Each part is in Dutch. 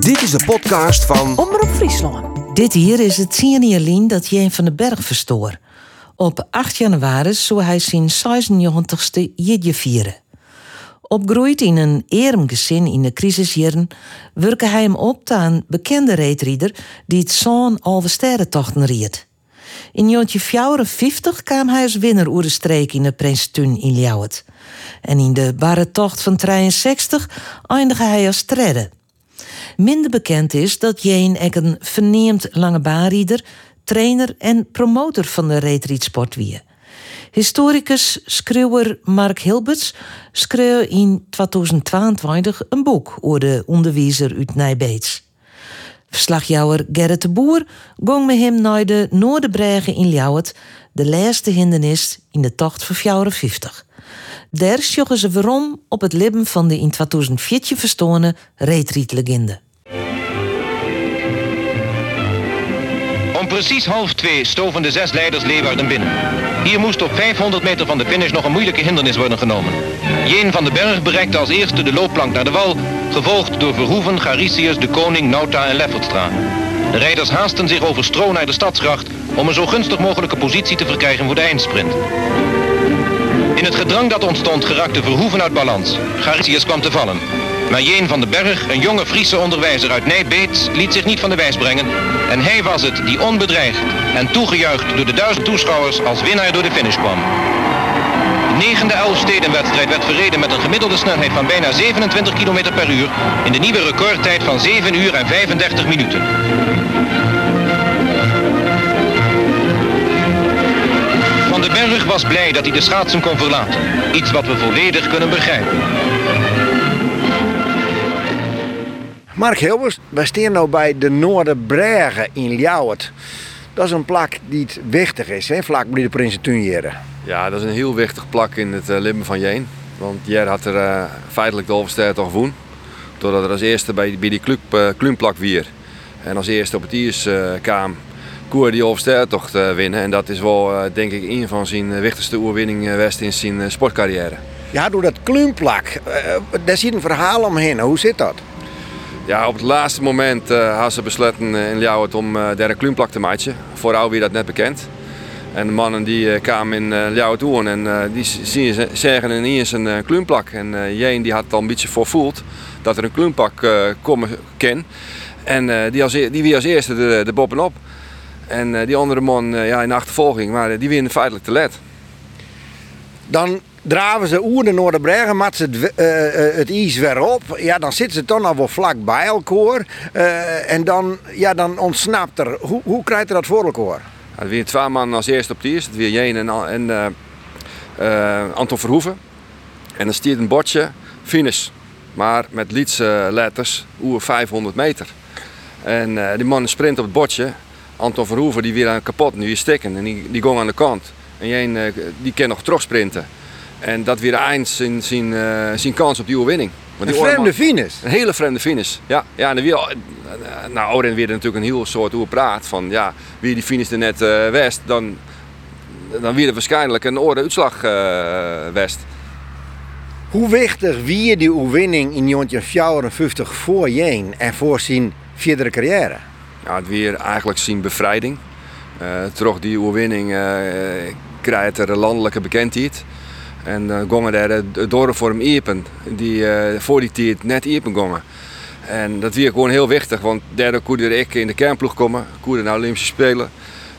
Dit is de podcast van Omroep Friesland. Dit hier is het tiende dat Jeen van den Berg verstoor. Op 8 januari zou hij zijn 96ste jidje vieren. Opgroeid in een arm gezin in de crisisjaren, werkte hij hem op aan een bekende reetrieder die het zo'n alve sterrentochten riet. In 1954 kwam hij als winnaar oer de streek in de Prinstun in Ljouwert. En in de barre tocht van 63 eindigde hij als tredde. Minder bekend is dat Jeen ook een verneemd lange baanrieder, trainer en promotor van de reetriedsport wie. Historicus schreeuwer Mark Hilberts schreeuw in 2022 een boek over de onderwijzer uit Nijbeets. Verslagjouwer Gerrit de Boer ging met hem naar de Noorderbregen in Ljouwert, de laatste hindernis in de tocht voor 54. Daar sjoggen ze waarom op het lippen van de in 2004 verstoorne reetrietlegende. Precies half twee stoven de zes leiders Leeuwarden binnen. Hier moest op 500 meter van de finish nog een moeilijke hindernis worden genomen. Jeen van den Berg bereikte als eerste de loopplank naar de wal, gevolgd door Verhoeven, Garicius, De Koning, Nauta en Leffertstra. De rijders haasten zich over stro naar de stadsgracht om een zo gunstig mogelijke positie te verkrijgen voor de eindsprint. In het gedrang dat ontstond geraakte Verhoeven uit balans. Garicius kwam te vallen. Maar Jeen van den Berg, een jonge Friese onderwijzer uit Nijbeets, liet zich niet van de wijs brengen. En hij was het die onbedreigd en toegejuicht door de duizend toeschouwers als winnaar door de finish kwam. De negende Elfstedenwedstrijd werd verreden met een gemiddelde snelheid van bijna 27 km per uur in de nieuwe recordtijd van 7 uur en 35 minuten. Van den Berg was blij dat hij de schaatsen kon verlaten. Iets wat we volledig kunnen begrijpen. Mark Hilbers, wij staan nu bij de Noorderbregen in Ljouwert. Dat is een plak die het wichtig is, hè, vlak bij de Prinsentuinjeren. Ja, dat is een heel wichtig plak in het uh, van Jeen. Want Jer had er uh, feitelijk de Overster toch gewonnen. Doordat er als eerste bij, bij die kluk, uh, kluunplak weer. En als eerste op het ijs kwam, koer die Overster toch winnen. En dat is wel, denk ik, een van zijn wichtigste oerwinningen west in zijn sportcarrière. Ja, door dat kluunplak. daar zit een verhaal omheen. Hoe zit dat? Ja, op het laatste moment uh, hadden ze besloten in Ljouwert om uh, daar een kluunplak te maken. Vooral wie dat net bekend. En de mannen die uh, kwamen in uh, Ljouwert toe en die zien, zeggen ineens een kluunplak. En Jeen die had het al een beetje voorvoeld dat er een kluunplak komen kan. En die, als, e-, die wie als eerste de, de bovenop. En die andere man ja, in achtervolging, maar die winnen feitelijk te let. Dan draven ze oer de Noorderbregen, mat ze het, uh, het ijs weer op. Ja, dan zitten ze toch nog wel vlak bij elkaar. Uh, en dan, ja, dan ontsnapt er. Hoe, hoe krijgt u dat voor elkaar? Ja, er weer twee man als eerste op het ijs. Het weer Jeen en, en Anton Verhoeven. En dan stiert een bordje, finish. Maar met Lietse letters, oer 500 meter. En die man sprint op het bordje. Anton Verhoeven die weer aan kapot, nu is stikken. En die, die ging aan de kant. En Jeen die kan nog terugsprinten. En dat weer eind zijn, zijn, zijn kans op die overwinning. Want die een vreemde finish? Een hele vreemde finish, ja. ja en dan weer, nou, Oren weer natuurlijk een heel soort praat van ja, wie die finish er net uh, west, dan, dan weer waarschijnlijk een orde uitslag uh, west. Hoe wichtig wie die overwinning in 1954 voor Jeen en voor zijn verdere carrière? Ja, het weer eigenlijk zijn bevrijding. Uh, terug die overwinning krijgt er landelijke bekendheid. En dan uh, gingen daar het voor hem iepen, die uh, voor die tijd net iepen gingen. En dat was gewoon heel wichtig, want daardoor kon ik in de kernploeg komen, kon naar Olympische Spelen.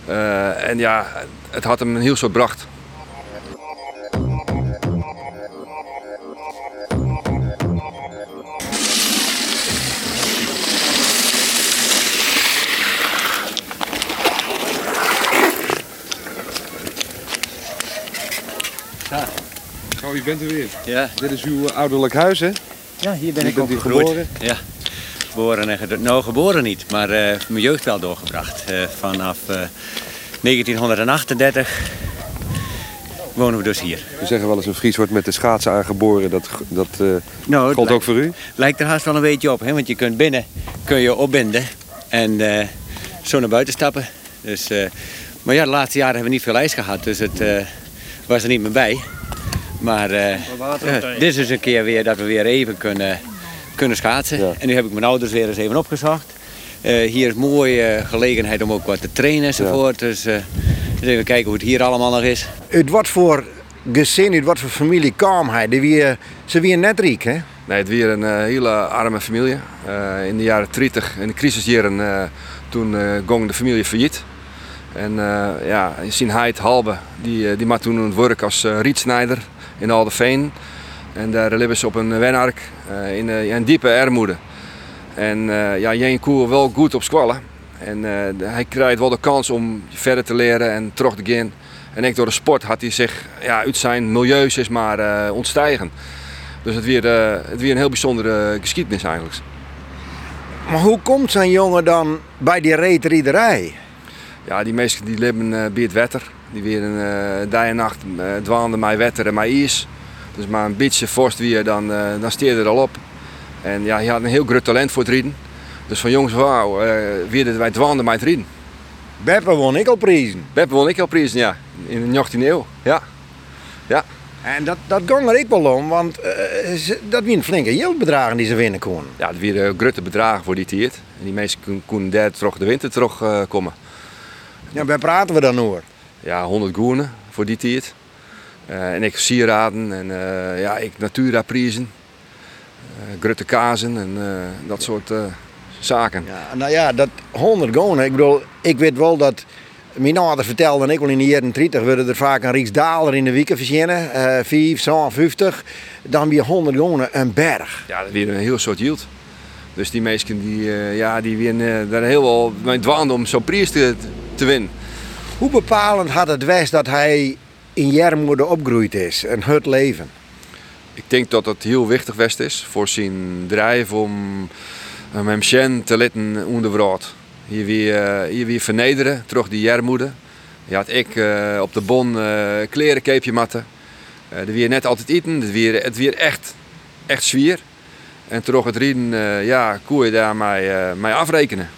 Uh, en ja, het had hem een heel soort bracht. Oh, u bent er weer. Ja. Dit is uw ouderlijk huis, hè? Ja, hier ben ik bent opgegroeid. geboren? Ja, geboren en Nou, geboren niet, maar eh, mijn jeugd wel doorgebracht. Eh, vanaf eh, 1938 wonen we dus hier. We zeggen wel eens een Fries wordt met de schaatsen aangeboren. Dat, dat eh, Nou, geldt ook voor u? Lijkt er haast wel een beetje op, hè? want je kunt binnen kun je opbinden en eh, zo naar buiten stappen. Dus, eh, maar ja, de laatste jaren hebben we niet veel ijs gehad, dus het eh, was er niet meer bij. Maar eh, eh, dit is dus een keer weer dat we weer even kunnen, kunnen schaatsen. Ja. En nu heb ik mijn ouders weer eens even opgezocht. Eh, hier is mooie eh, gelegenheid om ook wat te trainen enzovoort. Dus eh, eens even kijken hoe het hier allemaal nog is. Uit wat voor gezin, uit wat voor familie kwam hij? Die wie, ze weer net rijk, hè? Nee, het weer een hele arme familie. Eh, in de jaren 30, in de crisisjaren, eh, toen eh ging de familie failliet. En eh, ja, zijn heid Halbe, die, die maakte toen het werk als rietsnijder in Aldeveen. En daar leven ze op een wenark eh, in, eh, in diepe armoede. En eh ja, Jeen Koer wel goed op squallen. En eh, hij krijgt wel de kans om verder te leren en terug te gaan. En ik door de sport had hij zich ja, uit zijn milieu zeg maar, eh, ontstijgen. Dus het weer, eh, het weer een heel bijzondere geschiedenis eigenlijk. Maar hoe komt zo'n jongen dan bij die reetriederij? Ja, die mensen die leven eh, bij het wetter. Die weer een eh, dag en nacht uh, dwaalden mij wetter en mij ijs. Dus maar een beetje vorst weer, dan, uh, dan steer je er al op. En ja, hij had een heel groot talent voor het rieden. Dus van jongens, wauw, uh, weer wij dwaalden mij het rieden. Beppe won ik al prijzen. Beppe won ik al prijzen, ja. In de 18e eeuw, ja. ja. En dat, dat ging er ik wel om, want uh, dat waren flinke geldbedragen die ze winnen konden. Ja, dat waren grote bedragen voor die tijd. En die mensen konden daar terug de winter terug uh, komen. Ja, waar praten we dan over? Ja, 100 goenen voor die tijd. Uh, en ik sieraden en uh, ja, ik Natura-prijzen. Uh, grote kazen en dat soort zaken. Ja, nou ja, dat 100 gonen. Ik bedoel, ik weet wel dat mijn ouder vertelde en ik wel in de jaren 30 werden er vaak een Rijksdaler in de weken verzinnen. Uh, 5, 50. Dan weer 100 gonen een berg. Ja, dat weer een heel soort yield. Dus die mensen die, ja, die weer daar heel wel mee dwaanden om zo'n prijs te, te winnen. Hoe bepalend had het West dat hij in Jermoede opgegroeid is, een hut leven? Ik denk dat het heel wichtig West is voor zijn drijf om hem Shen te laten onderwraad. Hier weer, hier weer vernederen, terug die Jermoede. Je had ik uh, op de bon kleren keepje matten. Weer net altijd eten, het weer, het weer echt, echt zwier. En terug het rieden, ja, kon je daar mij, mij afrekenen.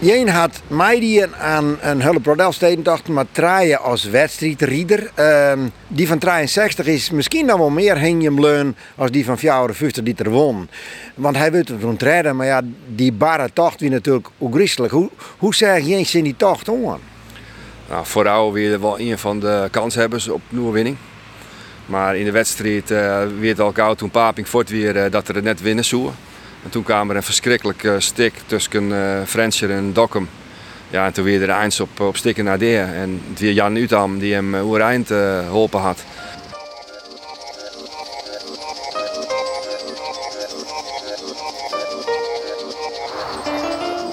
Jeen had meidien aan een hele prodelsteden maar draaien als wedstrijdrieder. Uh, die van 63 is misschien dan wel meer heenjemleun als die van 54 die er won. Want hij wil het treden, maar ja, die barre tocht wie natuurlijk ook. Hoe, hoe zeg je eens in die tocht om? Nou, vooral weer wel een van de kanshebbers op nieuwe winning. Maar in de wedstrijd uh, werd al koud toen Paping fort weer uh, dat er het net winnen zou. En toen kwam er een verschrikkelijke stik tussen uh, Frencher en Dokkum. Ja, en toen weer er eens op, op stikken naar de. En weer Jan Utam die hem uh, eind uh, geholpen had.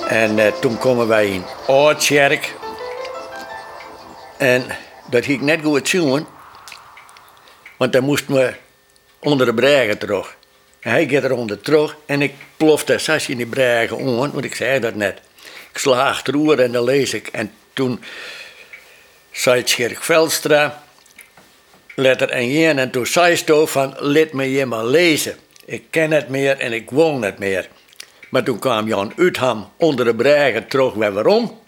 En toen komen wij in Oortjerk. En dat ging net goed zien. Want dan moesten we onder de bregen terug. Hij gaat eronder terug en ik plofte sasje in die bregen om, want ik zei dat net. Ik sla achterover en dan lees ik. En toen zei Tjerk Veldstra, letter en jen, en toen zei ze van, laat me je maar lezen. Ik ken het meer en ik wil het meer. Maar toen kwam Jan Utham onder de bregen terug weer waarom.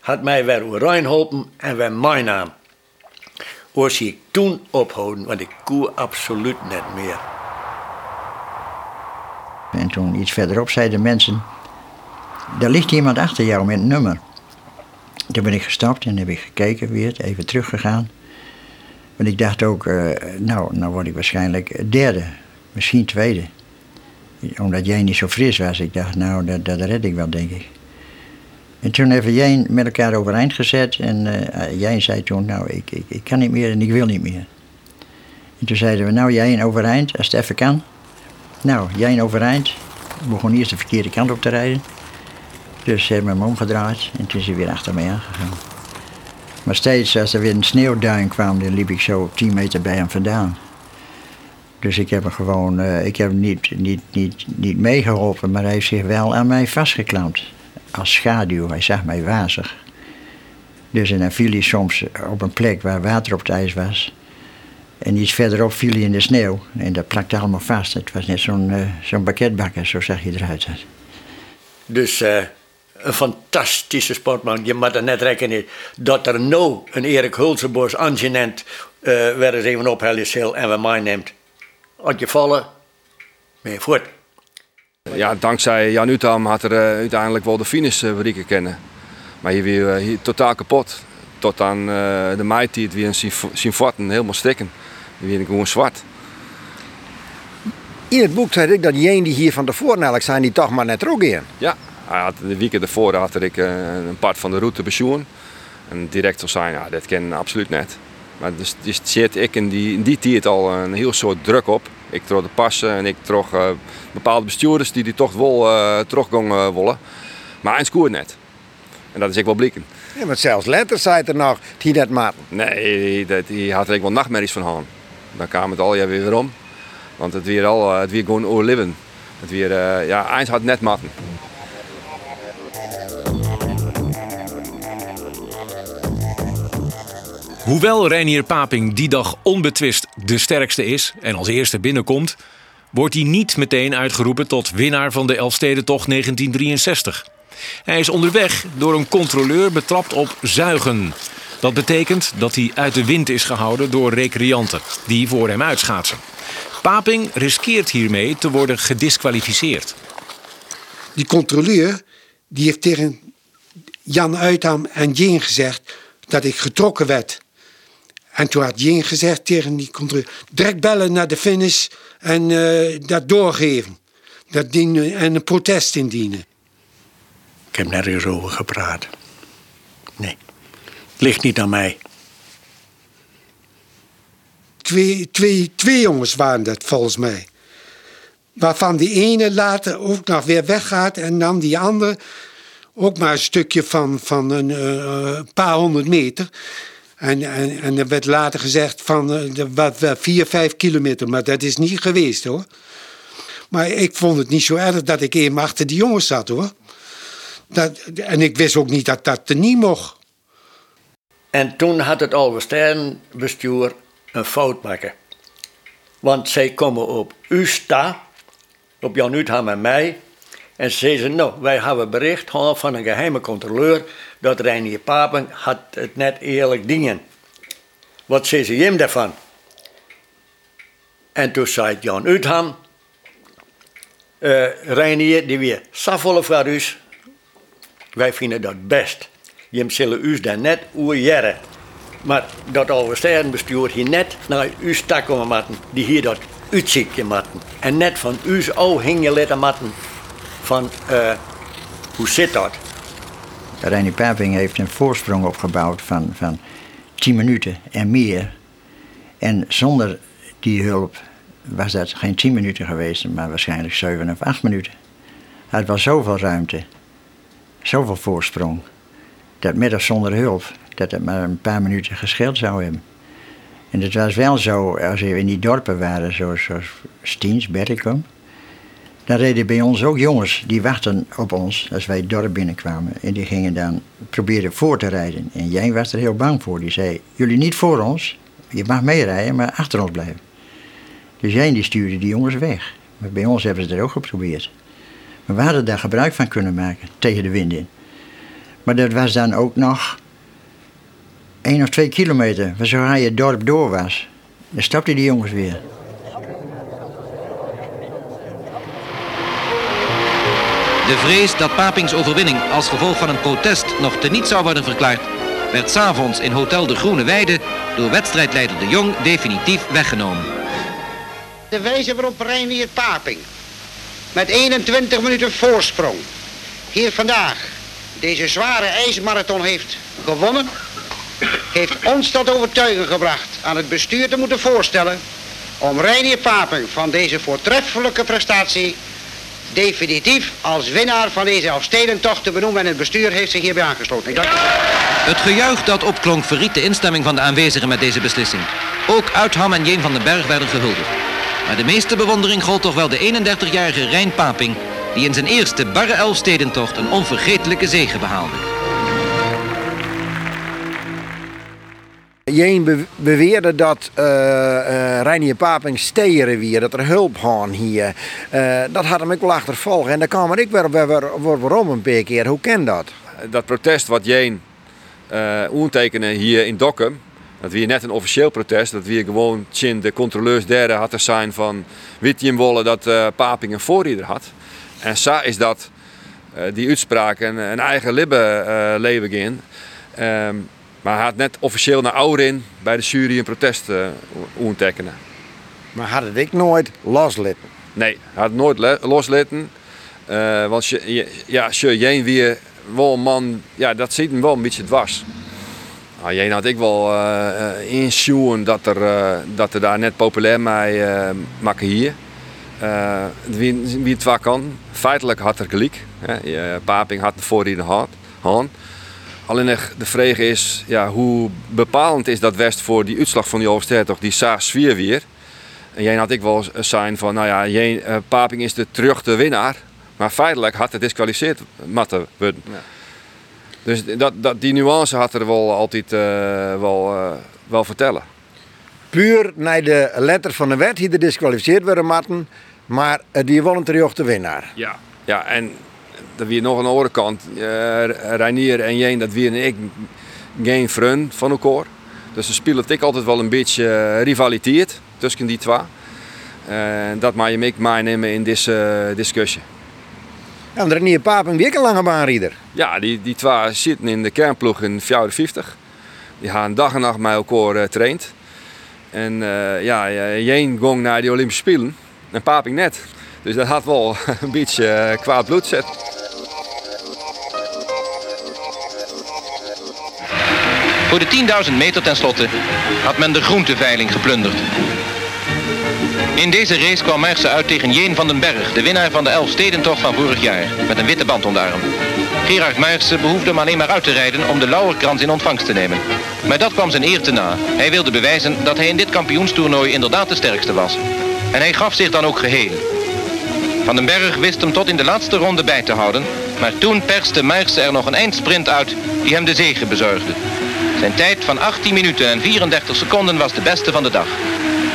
Had mij weer Reinholpen en weer mijn naam. Oors ik toen ophouden, want ik koe absoluut net meer. En toen iets verderop zeiden mensen, er ligt iemand achter jou met een nummer. Toen ben ik gestapt en heb ik gekeken weer, even teruggegaan. Want ik dacht ook, uh, nou, nou word ik waarschijnlijk derde, misschien tweede. Omdat jij niet zo fris was. Ik dacht, nou, dat, dat red ik wel, denk ik. En toen hebben jij met elkaar overeind gezet. En uh, jij zei toen, nou, ik, ik, ik kan niet meer en ik wil niet meer. En toen zeiden we, nou, jij overeind, als het even kan. Nou, jij overeind. Ik begon eerst de verkeerde kant op te rijden. Dus ze hebben hem omgedraaid en toen is hij weer achter mij aangegaan. Maar steeds als er weer een sneeuwduin kwam, liep ik zo 10 meter bij hem vandaan. Dus ik heb hem gewoon, uh, ik heb hem niet, niet, niet, niet meegeholpen, maar hij heeft zich wel aan mij vastgeklampt. Als schaduw, hij zag mij wazig. Dus en dan viel hij soms op een plek waar water op het ijs was. En iets verderop viel hij in de sneeuw. En dat plakte allemaal vast. Het was net zo'n uh, zo'n bakketbakker, zo zag je eruit. Dus uh, een fantastische sportman. Je moet er net rekenen dat er nou een Erik Hulsenbos angenent uh, weer eens even op heel en we mij neemt. Als je vallen, ben je voort. ja, dankzij Jan Utham had er eh, uiteindelijk wel de finish uh, bereiken kennen. Maar hier weer hier totaal kapot. Tot aan de maaitijd weer zijn vatten helemaal stikken. Die weer gewoon zwart. In het boek zei ik dat Jeen die hier van tevoren eigenlijk zijn, die toch maar net ook in. Ja, had, de weken ervoor had ik een part van de route bezoen. En direct zou zijn, ja, dat ken absoluut net. Maar dus, dus zit ik in die, in die tijd al een heel soort druk op. Ik trok de passen en ik trok uh, bepaalde bestuurders die die toch wel uh, teruggongen willen. Maar een scoort net. En dat is ik wel blikken. Ja, maar zelfs letters zei er nog, die dat maar. Nee, dat, die had er ik wel nachtmerries van gaan. Dan kwam het al ja, weer om. Want het weer al, het weer gewoon overleven. Het weer, uh, ja, eens had net matten. Hoewel Reinier Paping die dag onbetwist de sterkste is en als eerste binnenkomt, wordt hij niet meteen uitgeroepen tot winnaar van de Elfstedentocht 1963. Hij is onderweg door een controleur betrapt op zuigen. Dat betekent dat hij uit de wind is gehouden door recreanten die voor hem uitschaatsen. Paping riskeert hiermee te worden gedisqualificeerd. Die controleur die heeft tegen Jan Uitham en Jeen gezegd dat ik getrokken werd. En toen had Jing gezegd tegen die controleur: direct bellen naar de finish en uh, dat doorgeven. Dat dienen, en een protest indienen. Ik heb nergens over gepraat. Nee, ligt niet aan mij. Twee, twee, twee jongens waren dat volgens mij. Waarvan die ene later ook nog weer weggaat en dan die andere ook maar een stukje van, van een uh, paar honderd meter. En, en, en er werd later gezegd van uh, wat, wat, vier, vijf kilometer, maar dat is niet geweest hoor. Maar ik vond het niet zo erg dat ik even achter die jongens zat hoor. Dat, en ik wist ook niet dat dat er niet mocht. En toen had het bestuur een fout maken. Want zij komen op Usta, op Jan Utham en mij. En ze zeiden, nou, wij hebben bericht van een geheime controleur dat Reinier Papen had het net eerlijk dingen. Wat zei ze hem daarvan? En toen zei Jan Utham, uh, Reinier, die weer safvolle voor. Wij vinden dat best. Je zullen u daar net oer Maar dat bestuur hier net naar u stakken matten, die hier dat uitzichtje matten. En net van u o hing je matten van uh, hoe zit dat? Reinier Paping heeft een voorsprong opgebouwd van, van 10 minuten en meer. En zonder die hulp was dat geen 10 minuten geweest, maar waarschijnlijk 7 of 8 minuten. Het was zoveel ruimte, zoveel voorsprong, dat of zonder hulp, dat het maar een paar minuten gescheeld zou hebben. En het was wel zo, als we in die dorpen waren, zoals, zoals Stiens, dan reden bij ons ook jongens die wachten op ons als wij het dorp binnenkwamen. En die gingen dan proberen voor te rijden. En jij was er heel bang voor. Die zei: Jullie niet voor ons, je mag meerijden, maar achter ons blijven. Dus jij die stuurde die jongens weg. Maar bij ons hebben ze het ook geprobeerd. Maar we hadden daar gebruik van kunnen maken tegen de wind in. Maar dat was dan ook nog één of twee kilometer. Zodra je het dorp door was, dan stapten die jongens weer. De vrees dat Papings overwinning als gevolg van een protest nog teniet zou worden verklaard, werd s'avonds in Hotel de Groene Weide door wedstrijdleider De Jong definitief weggenomen. De wijze waarop Reinier Paping met 21 minuten voorsprong hier vandaag deze zware ijsmarathon heeft gewonnen, heeft ons tot overtuiging gebracht aan het bestuur te moeten voorstellen om Reinier Paping van deze voortreffelijke prestatie definitief als winnaar van deze Elfstedentocht te benoemen. En het bestuur heeft zich hierbij aangesloten. Ik dank u. Het gejuich dat opklonk verriet de instemming van de aanwezigen met deze beslissing. Ook Uitham en Jeen van den Berg werden gehuldigd. Maar de meeste bewondering gold toch wel de 31-jarige Rijn Paping... die in zijn eerste barre Elfstedentocht een onvergetelijke zege behaalde. Jeen beweerde dat uh, uh, Reinier Paping steren weer, dat er hulp gaan hier. Uh, dat had hem ik wel achtervolgen. En daar kwam ik weer, weer, weer, waarom een paar keer. Hoe ken dat? Dat protest wat Jeen uh, hier in Dokkum, dat weer net een officieel protest. Dat weer gewoon tjin de controleurs derde had te zijn van Witjem wollen dat uh, Paping een voorrieder had. En zo is dat, eh, die uitspraak, een, een eigen libbe eh, leven in. Ehm, maar hij had net officieel naar Ourin bij de jury een protest uh. Maar had het ik nooit loslitten? Nee, hij had het nooit loslitten. Want je, je, ja, je Jeen weer wel een man, ja, dat ziet hem wel een beetje dwars. Nou, Jeen had ik wel uh, dat er, dat er daar net populair mee maken hier. Eh, wie, wie het waar kan. Feitelijk had er gelijk. Hè. Je- Paping had de voorrieden gehad. gehad. Alleen de vraag is ja, hoe bepalend is dat West voor die uitslag van die Overster toch die Saas sfeer weer. En jij had ik wel zijn van, nou ja, eh, Paping is de terug de winnaar. Maar feitelijk had het disqualificeerd worden. Dus dat, dat, die nuance had er wel altijd eh, wel, eh, wel vertellen. Puur naar de letter van de wet die er disqualificeerd werden matten, maar eh, die won terug de winnaar. Ja. Ja, en er weer nog een andere kant. Uh, Reinier en Jeen, dat weer en ik geen vriend van elkaar. Dus ze spelen ik altijd wel een beetje eh, rivaliteit tussen die twee. En dat mag je me meenemen in deze uh, discussie. Ja, en Renier Papen weer een lange baanrieder. Ja, die, die twee zitten in de kernploeg in 54. Die gaan dag en nacht met elkaar uh, traint. En uh, ja, Jeen ging naar de Olympische Spelen en Paping net. Dus dat had wel een beetje kwaad bloed zet. Voor de 10.000 meter tenslotte had men de groenteveiling geplunderd. In deze race kwam Merckx uit tegen Jeen van den Berg, de winnaar van de Elfstedentocht van vorig jaar, met een witte band om de arm. Gerard Merckx behoefde hem alleen maar uit te rijden om de Lauwerkrans in ontvangst te nemen. Maar dat kwam zijn eer te na. Hij wilde bewijzen dat hij in dit kampioenstoernooi inderdaad de sterkste was. En hij gaf zich dan ook geheel. Van den Berg wist hem tot in de laatste ronde bij te houden, maar toen perste Merckx er nog een eindsprint uit die hem de zege bezorgde. Zijn tijd van 18 minuten en 34 seconden was de beste van de dag.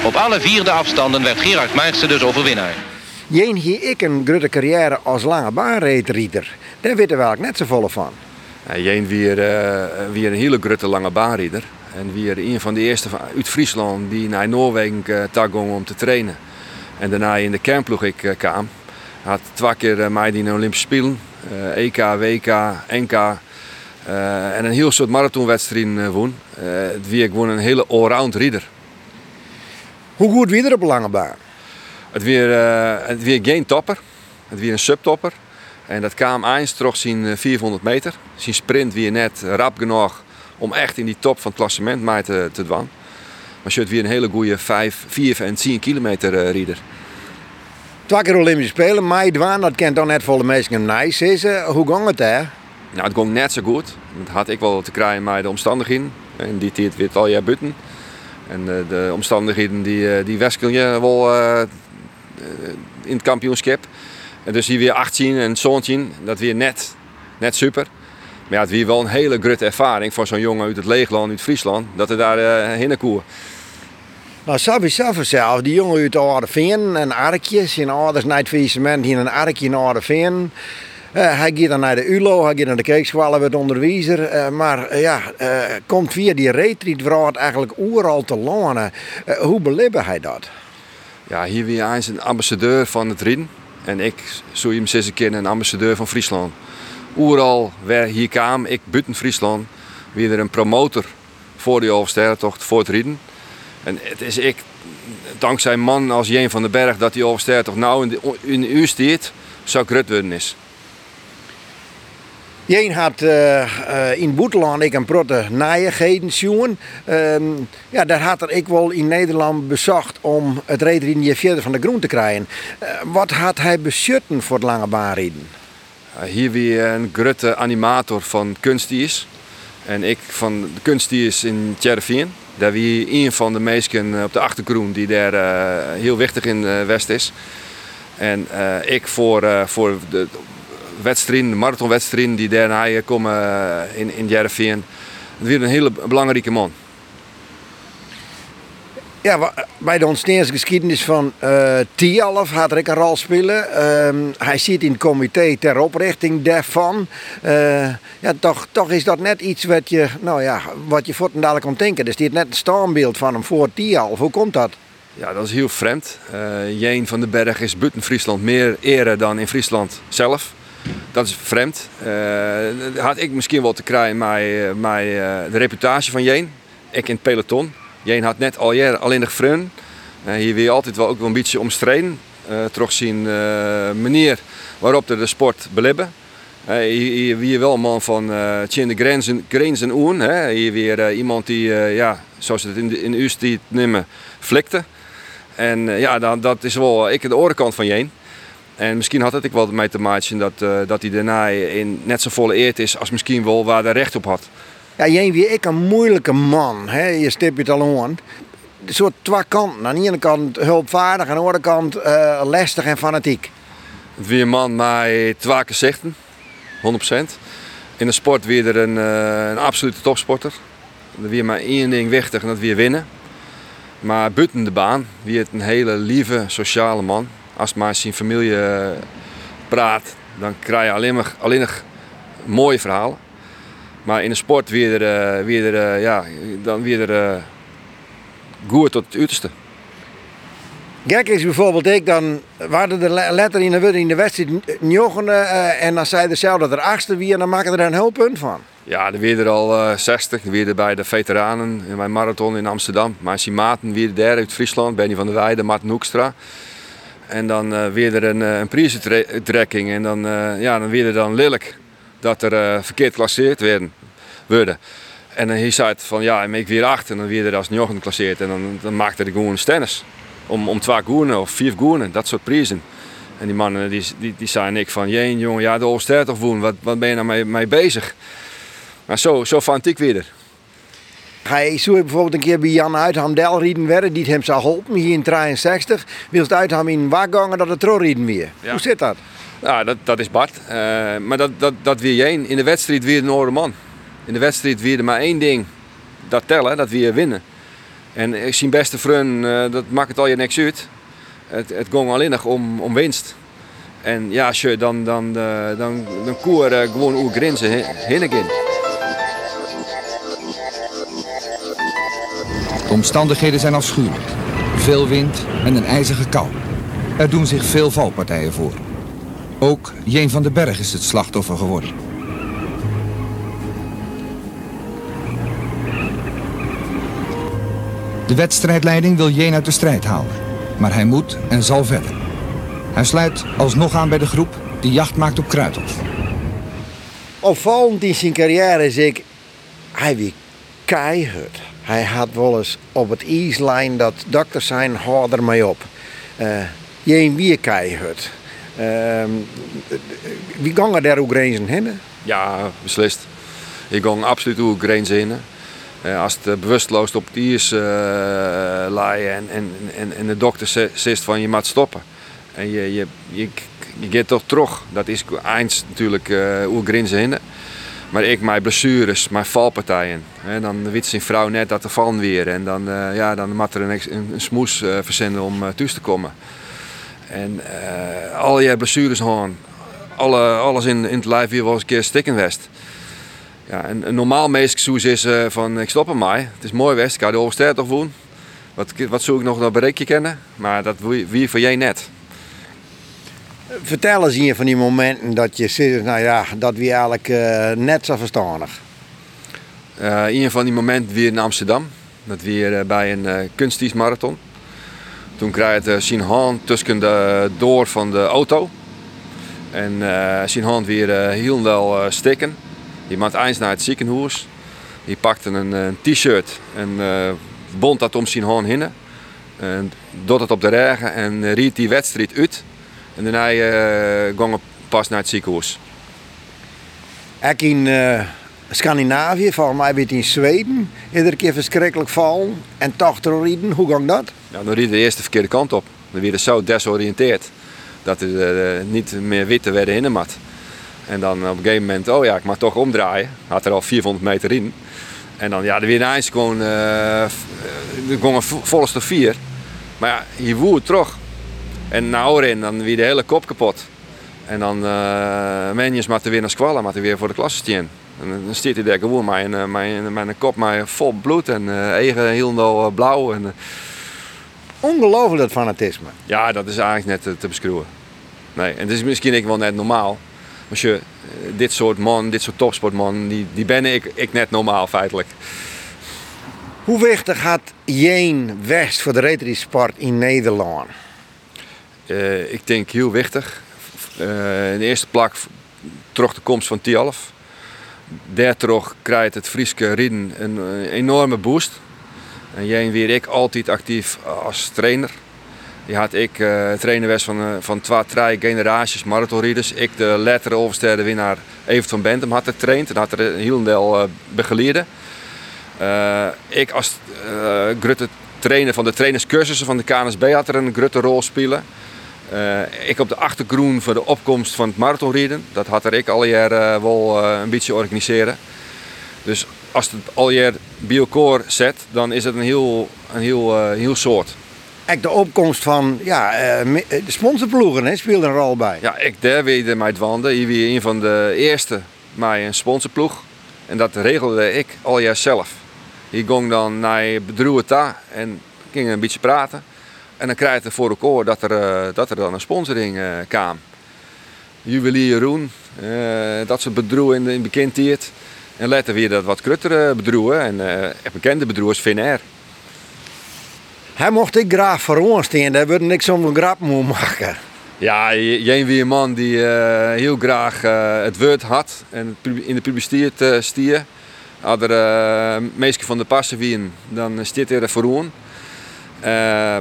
Op alle vierde afstanden werd Gerard Maartse dus overwinnaar. Jeen hier ik een grote carrière als lange baanreetrieter. Daar weten we eigenlijk net zo volle van. Ja, Jeen weer, uh, weer een hele grote lange baanrieder. En weer een van de eerste uit Friesland die naar Noorwegen uh, ging om te trainen. En daarna in de kernploeg ik uh, kwam. Had twee keer uh, mij die in de Olympische Spelen. EK, WK, NK. Uh, en een heel soort marathonwedstrijd uh, won. Uh, het weer gewoon een hele allround rieder. Hoe goed wie er op lange baan? Het weer, het weer geen topper. Het weer een subtopper. En dat kwam eens terug zijn 400 meter. Zijn sprint weer net rap genoeg om echt in die top van het klassement mee te, te dwan. Maar je het weer een hele goede 5, 4 en 10 kilometer rieder. Twee keer Olympische Spelen, maar dwaan, dat kent dan net voor de meesten nice is. Hoe ging het daar? Nou, het ging net zo goed. Dat had ik wel te krijgen met de omstandigheden. In die tijd weer al jaar buiten. En de, de omstandigheden die, die wiskel je wel uh, in het kampioenschap. En dus hier weer 18 en 17, dat weer net, net super. Maar ja, het weer wel een hele grote ervaring voor zo'n jongen uit het leegland, uit Friesland, dat er daar uh, heen koer. Nou, Sabi zelf, die jongen uit Aardeveen, een arkje, zijn ouders na het faillissement hier een arkje in Aardeveen. Uh, hij gaat dan naar de ULO, hij gaat naar de keekschool, wordt onderwijzer. Uh, maar uh, ja, komt via die retreat eigenlijk oeral te lonen. hoe beleven hij dat? Ja, hier weer eens een ambassadeur van het Rijn. En ik zou hem zes keer een ambassadeur van Friesland. Oeral waar hier kwam, ik buiten Friesland, weer er een promotor voor die Oversterrentocht, voor het Rieden. En het is ik, dankzij man als Jeen van den Berg, dat die Oversterrentocht nou in de, in uur staat, zo grut worden is. Jeen had uh, in Boeteland ik een protte naaien zien. Uh, ja, daar had er ik wel in Nederland bezocht om het reden verder van de groen te krijgen. Uh, wat had hij beschutten voor het lange baanrijden? Hier weer een grote animator van kunstdiers. En ik van de kunstdiers in Tjervien. Daar wie een van de meesten op de achtergrond die daar heel wichtig in West is. En ik voor, voor de wedstrijden, de marathonwedstrijden die daarna komen in, in Jereveen. Weer een hele belangrijke man. Ja, bij de ontstaansgeschiedenis van uh, Tialf had ik een rol spelen. Uh, hij zit in het comité ter oprichting daarvan. Uh, ja, toch, toch is dat net iets wat je, nou ja, wat je voor dadelijk kon denken. Er staat net een standbeeld van hem voor Tialf. Hoe komt dat? Ja, dat is heel vreemd. Uh, Jeen van den Berg is buiten Friesland meer ere dan in Friesland zelf. Dat is vreemd. Had ik misschien wel te krijgen met, met de reputatie van Jeen. Ik in het peloton. Jeen had net al jaren alleen nog vrienden. hier weer altijd wel ook wel een beetje omstreden. Uh, terug zien manier waarop de sport belibben. hier weer wel een man van uh, de grenzen, grenzen oen. Hier weer iemand die, ja, zoals het in de, in de tijd nemen, flikte. En eh, ja, dan, dat is wel ik de orenkant van Jeen. En misschien had het ik wel mee te maken dat, dat hij daarna in net zo volle eerd is als misschien wel waar hij recht op had. Ja, Jeen wie ik een moeilijke man. Hè? Je stipt het al aan. Een soort twee kanten. Aan de ene kant hulpvaardig, aan de andere kant uh, lastig en fanatiek. Het weer een man met twee gezichten, 100%. In de sport weer er een, uh, een absolute topsporter. Er weer maar één ding wichtig en dat weer winnen. Maar buiten de baan, wie het een hele lieve, sociale man. Als maar zijn familie eh, praat, dan krijg je alleen maar, alleen nog mooie verhalen. Maar in de sport weer er, weer er, eh, ja, dan weer er uh, goed tot het uiterste. Gek is bijvoorbeeld ik, dan waren de letter in de, in de wedstrijd en dan zei er zelf dat er achtste wie en dan maken er een heel punt van. Ja, er weer er al uh, 60, er weer bij de veteranen in mijn marathon in Amsterdam. Maar maten weer daar uit Friesland, Benny van der Weijden, Martin Hoekstra. En dan uh, weer er een, een prijzentrekking en dan, uh, ja, dan weer er dan lelijk dat er verkeerd geclasseerd werden. worden. En dan hij zei het van ja, ik weer acht en dan weer er als njochen geclasseerd en dan, dan maakte hij gewoon stennis om, om twee goenen of vier goenen, dat soort prijzen. En die mannen die, die, die zeiden ik van, jeen jongen, ja de Ooster toch woon, wat, wat ben je nou mee, mee bezig? Maar zo, zo fanatiek weer. Hij zou bijvoorbeeld een keer bij Jan Uitham Del rieden werden, die hem zou helpen hier in 63. Wilst Uitham in wagangen dat het rieden weer. Ja. Hoe zit dat? Ja, dat, dat is Bart. Uh, maar dat, dat, dat weer je In de wedstrijd weer een oude man. In de wedstrijd weer er maar één ding. Dat tellen, dat weer winnen. En zijn beste vriend, uh, dat maakt het al je niks uit. Het, het ging alleen nog om, om winst. En ja, als dan, dan, dan, dan, dan koer gewoon over grenzen heen in. De omstandigheden zijn afschuwelijk. Veel wind en een ijzige kou. Er doen zich veel valpartijen voor. Ook Jeen van den Berg is het slachtoffer geworden. De wedstrijdleiding wil Jeen uit de strijd halen. Maar hij moet en zal verder. Hij sluit alsnog aan bij de groep die jacht maakt op Kruithof. Opvallend in zijn carrière is ik... Hij wie. Hij had wel eens op het ijslijn dat dokters zijn, hou er mee op. Uh, Jeen wie keihard. Uh, wie gangen daar ook grenzen heen? Ja, beslist. Ik gang absoluut ook grenzen heen. Uh, als het uh, bewusteloos op het ijs uh, laaien en, en, en, en, de dokter zegt van je moet stoppen. En je, je, je, je gaat toch terug. Dat is eind natuurlijk uh, hoe grenzen heen. Maar ik, mijn blessures, mijn valpartijen. Hè, dan weet zijn vrouw net dat er vallen weer. En dan, uh, ja, dan moet er een, smoes uh, verzenden om thuis te komen. En al je blessures gewoon. Alle, alles in, in het lijf wel eens een keer stikken west. Ja, een normaal meisjessoes is van ik stop ermee. Het is mooi west, ik ga de overstijg toch doen. Wat, wat zoek ik nog dat bereikje kennen. Maar dat wie voor jij net. Vertel eens hier van die momenten dat je zegt, nou ja, dat we eigenlijk uh, net zo verstandig. Uh, een van die momenten weer in Amsterdam. Dat weer bij een uh, kunstdienstmarathon. Toen kreeg het zijn hand tussen de door van de auto. En uh, zijn hand weer heel wel stikken. Die maakt eens naar het ziekenhuis. Die pakte een, t-shirt en bond dat om zijn hand heen. En doet het op de regen en riet die wedstrijd uit. En daarna uh, gingen pas naar het ziekenhuis. Ik in uh, Scandinavië, volgens mij weer in Zweden, iedere keer verschrikkelijk val en toch te rijden. Hoe ging dat? Ja, dan riep de eerste verkeerde kant op. Dan werd zo desoriënteerd dat er uh, niet meer witte werden in de mat. En dan op een gegeven moment, oh ja, ik mag toch omdraaien. Had er al 400 meter in. En dan, ja, de eens gewoon, uh, gingen volgens vier. Maar ja, je woert terug. En nou in, dan weer de hele kop kapot. En dan uh, menjes maar weer naar squallen, maar weer voor de klasse staan. En dan staat hij daar gewoon een, mijn, mijn kop met vol bloed en uh, eigen heel blauw. En, ongelooflijk dat fanatisme. Ja, dat is eigenlijk net te, beschreeuwen. Nee, en het is misschien ik wel net normaal. Als je eh, dit soort man, dit soort topsportman, die, die ben ik, ik net normaal feitelijk. Hoe wichtig had Jeen West voor de retrisport in Nederland? Eh, ik denk heel wichtig. Eh, in de eerste plak terug de komst van Tialf. Daardoor krijgt het Frieske Rieden een, een enorme boost. En Jeen weer ik altijd actief als trainer. Die had ik uh, trainer was van, uh, van twee, drie generaties marathonrieders. Ik de lettere overstede winnaar Evert van Bentum had getraind en had er een heel deel uh, ik als grutte trainer van de trainerscursussen van de KNSB had er een grutte rol spelen. Ik op de achtergrond voor de opkomst van het marathonrieden. Dat had er ik al jaar wel een beetje organiseren. Dus als het al jaar biocore zet, dan is het een heel, een heel, heel soort de opkomst van ja, de sponsorploegen hè, speelde een rol bij. Ja, ik daar weet mij wanden. Hier weer een van de eerste mij een sponsorploeg. En dat regelde ik al jaar zelf. Hier ging dan naar bedroeven ta en ging een beetje praten. En dan krijg je voor elkaar dat er, dat er dan een sponsoring uh, kwam. Juwelier Jeroen, uh, dat soort bedroeven in, in bekendheid. En later weer dat wat kruttere bedroeven en uh, bekende bedroevers Finnair. Hij mocht ik graag voor ons staan, daar niks om een grap moeten maken. Ja, jij wie een man die uh, heel graag uh, het woord had en in de publiciteit uh, stier. Als er uh, van de passen wien, dan stiet er voor ons.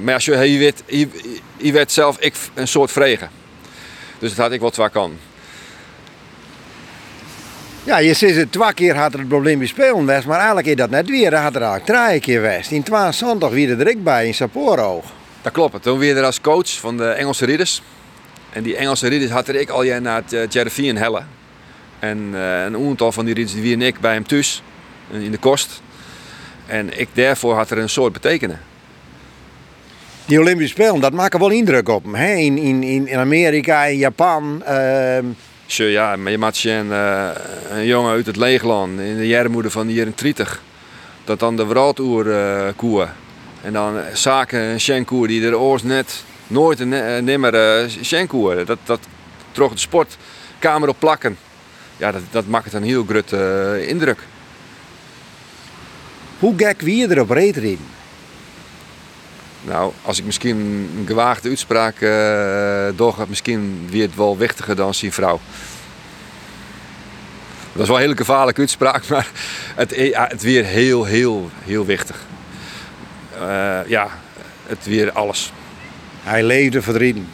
Maar als je, je, weet, je, je werd zelf ik een soort vregen. Dus dat had ik wat waar kan. Ja, je ziet het twee keer had er het probleem bij spelen was, maar eigenlijk is dat net weer. Dat had er eigenlijk drie keer geweest. In 22 wie er direct bij in Sapporo. Dat klopt. Toen weer er als coach van de Engelse ridders. En die Engelse ridders had er ik al jaar naar het uh, helle. En uh, een aantal van die ridders die wie en ik bij hem thuis in de kost. En ik daarvoor had er een soort betekenen. Die Olympische Spelen, dat maken wel indruk op hem. Hè? In, in, in Amerika, in Japan. Uh, ja, maar je maakt zien, uh, een jongen uit het leegland in de jaren van de jaren 30. Dat dan de wereldoer uh, koer. En dan zaken een schenkoer die er oors net nooit en ne nimmer uh. Dat, dat trok de sportkamer op plakken. Ja, dat, dat maakt een heel groot uh, indruk. Hoe gek wie je erop reed erin? Nou, als ik misschien een gewaagde uitspraak uh, doorga, misschien weer het wel wichtiger dan zijn vrouw. Dat is wel een hele gevaarlijke uitspraak, maar het, ja, het weer heel, heel, heel wichtig. Uh, ja, het weer alles. Hij leefde voor het rijden.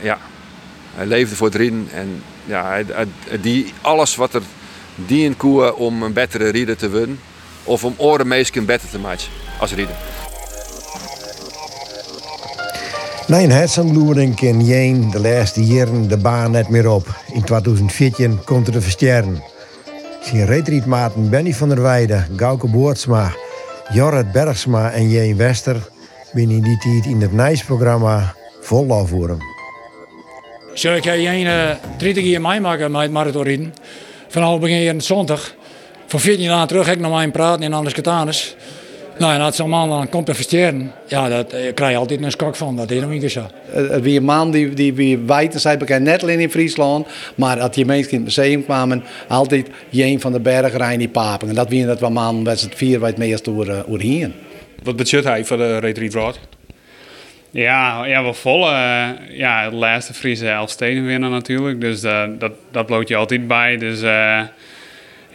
Ja, hij leefde voor het rijden. En ja, hij, hij, die, alles wat er die in koe om een betere rieder te winnen. Of om orenmeesken beter te maken als rieder. Een hersenbloeding in Jeen de laatste jaren de baan net meer op. In 2014 komt er de versterren. Zijn retrietmaten Benny van der Weijden, Gauke Boortsma, Jorrit Bergsma en Jeen Wester binnen die tijd in het NICE-programma vol voor hem. Zo, ik heb Jeen uh, 30 jaar meemaken met marathonrijden. Vanaf begin 20. Voor 14 jaar terug heb ik nog maar praten en anders is. Nou, en als zo'n man dan komt te ja, dat eh, krijg je altijd een skok van. Dat is nog niet zo. Het wie een man die, die wie wijten zijn bekend, net alleen in Friesland, maar als die mensen in het museum kwamen, altijd een van de bergrijden die papen. En dat wie dat wel man was het vier het meest door, uh, hier. Wat budget hij voor de Retreat Road? Ja, ja, wel vol. Uh, ja, de laatste Friese Elfsteden winnen natuurlijk. Dus uh, dat, dat bloot je altijd bij. Dus uh,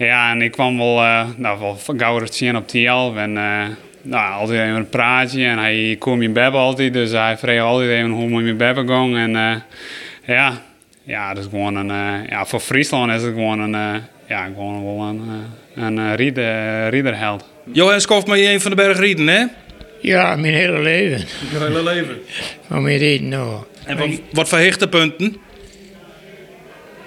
ja, en ik kwam wel, uh, nou, wel gauw zien op TL. En uh, nou, altijd even een praatje. En hij kwam in bebben altijd. Dus hij vroeg altijd even hoe moet je bebben gaan. En uh, ja, ja, dat is gewoon een, ja, voor Friesland is het gewoon een, ja, gewoon wel een, een rieder, riederheld. Johan Skof, maar je een van de berg rieden, hè? Ja, mijn hele leven. Mijn hele leven? Van mijn rieden, nou. En wat, wat voor hechte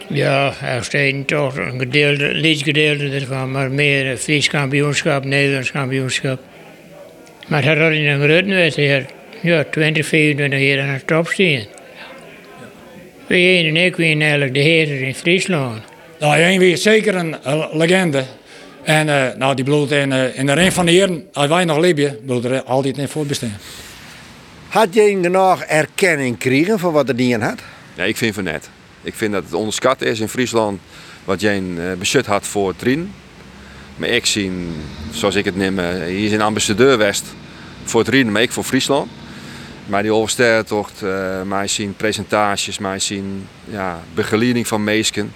ja, er staat toch een gedeelte, licht gedeelte ervan, maar meer Fries kampioenschap, Nederlands kampioenschap. Maar dat had in een grote wedstrijd, ja, 20, 24 jaar aan het top staan. Wij en ik zijn eigenlijk de heren in Friesland. Nou, jij weer zeker een, een legende. En uh, nou, die bloed in, uh, in de ring van de heren, als wij nog leven, bloed er altijd in voorbestaan. Had je genoeg erkenning gekregen voor wat er dien had? Ja, ik vind van net. Ik vind dat het onderschat is in Friesland wat jij uh, bezit had voor Trien. Maar ik zie, zoals ik het neem, uh, hier is een ambassadeur West voor het Rien, maar ik voor Friesland. Maar die oversterrentocht, uh, mij zien presentaties, mij zien ja, begeleiding van meesken.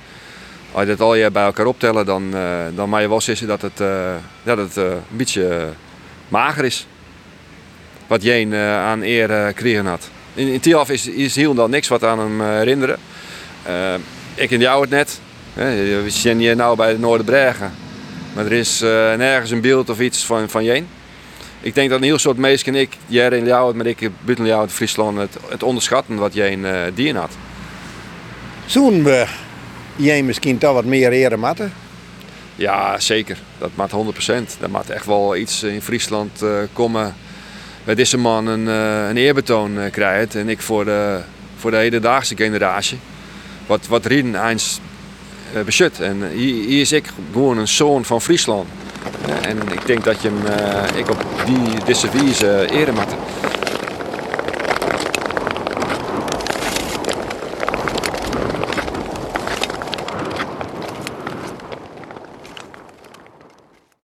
Als je dat al je bij elkaar optellen, dan, dan mag je wel zeggen dat het, dat een beetje mager is. Wat Jeen aan eer gekregen had. In, in is, is heel dan niks wat aan hem herinneren. Ik en jou het net. We zijn hier nou bij de Noorderbregen. Maar er is nergens een beeld of iets van, van Jeen ik denk dat een heel soort meisjes en ik, Jerry en jou, maar ik buiten jou in Friesland, het, het onderschatten wat jij een uh, dien had. Zoen we jij misschien toch wat meer eren matten? Ja, zeker. Dat maakt 100%. Dat maakt echt wel iets in Friesland uh, komen. Bij deze man een, uh, een eerbetoon krijgt. En ik voor de, voor de hedendaagse generatie. Wat, wat Rien eens uh, bezit. En hier, hier is ik gewoon een zoon van Friesland. En ik denk dat je hem ik op die, deze wijze eren.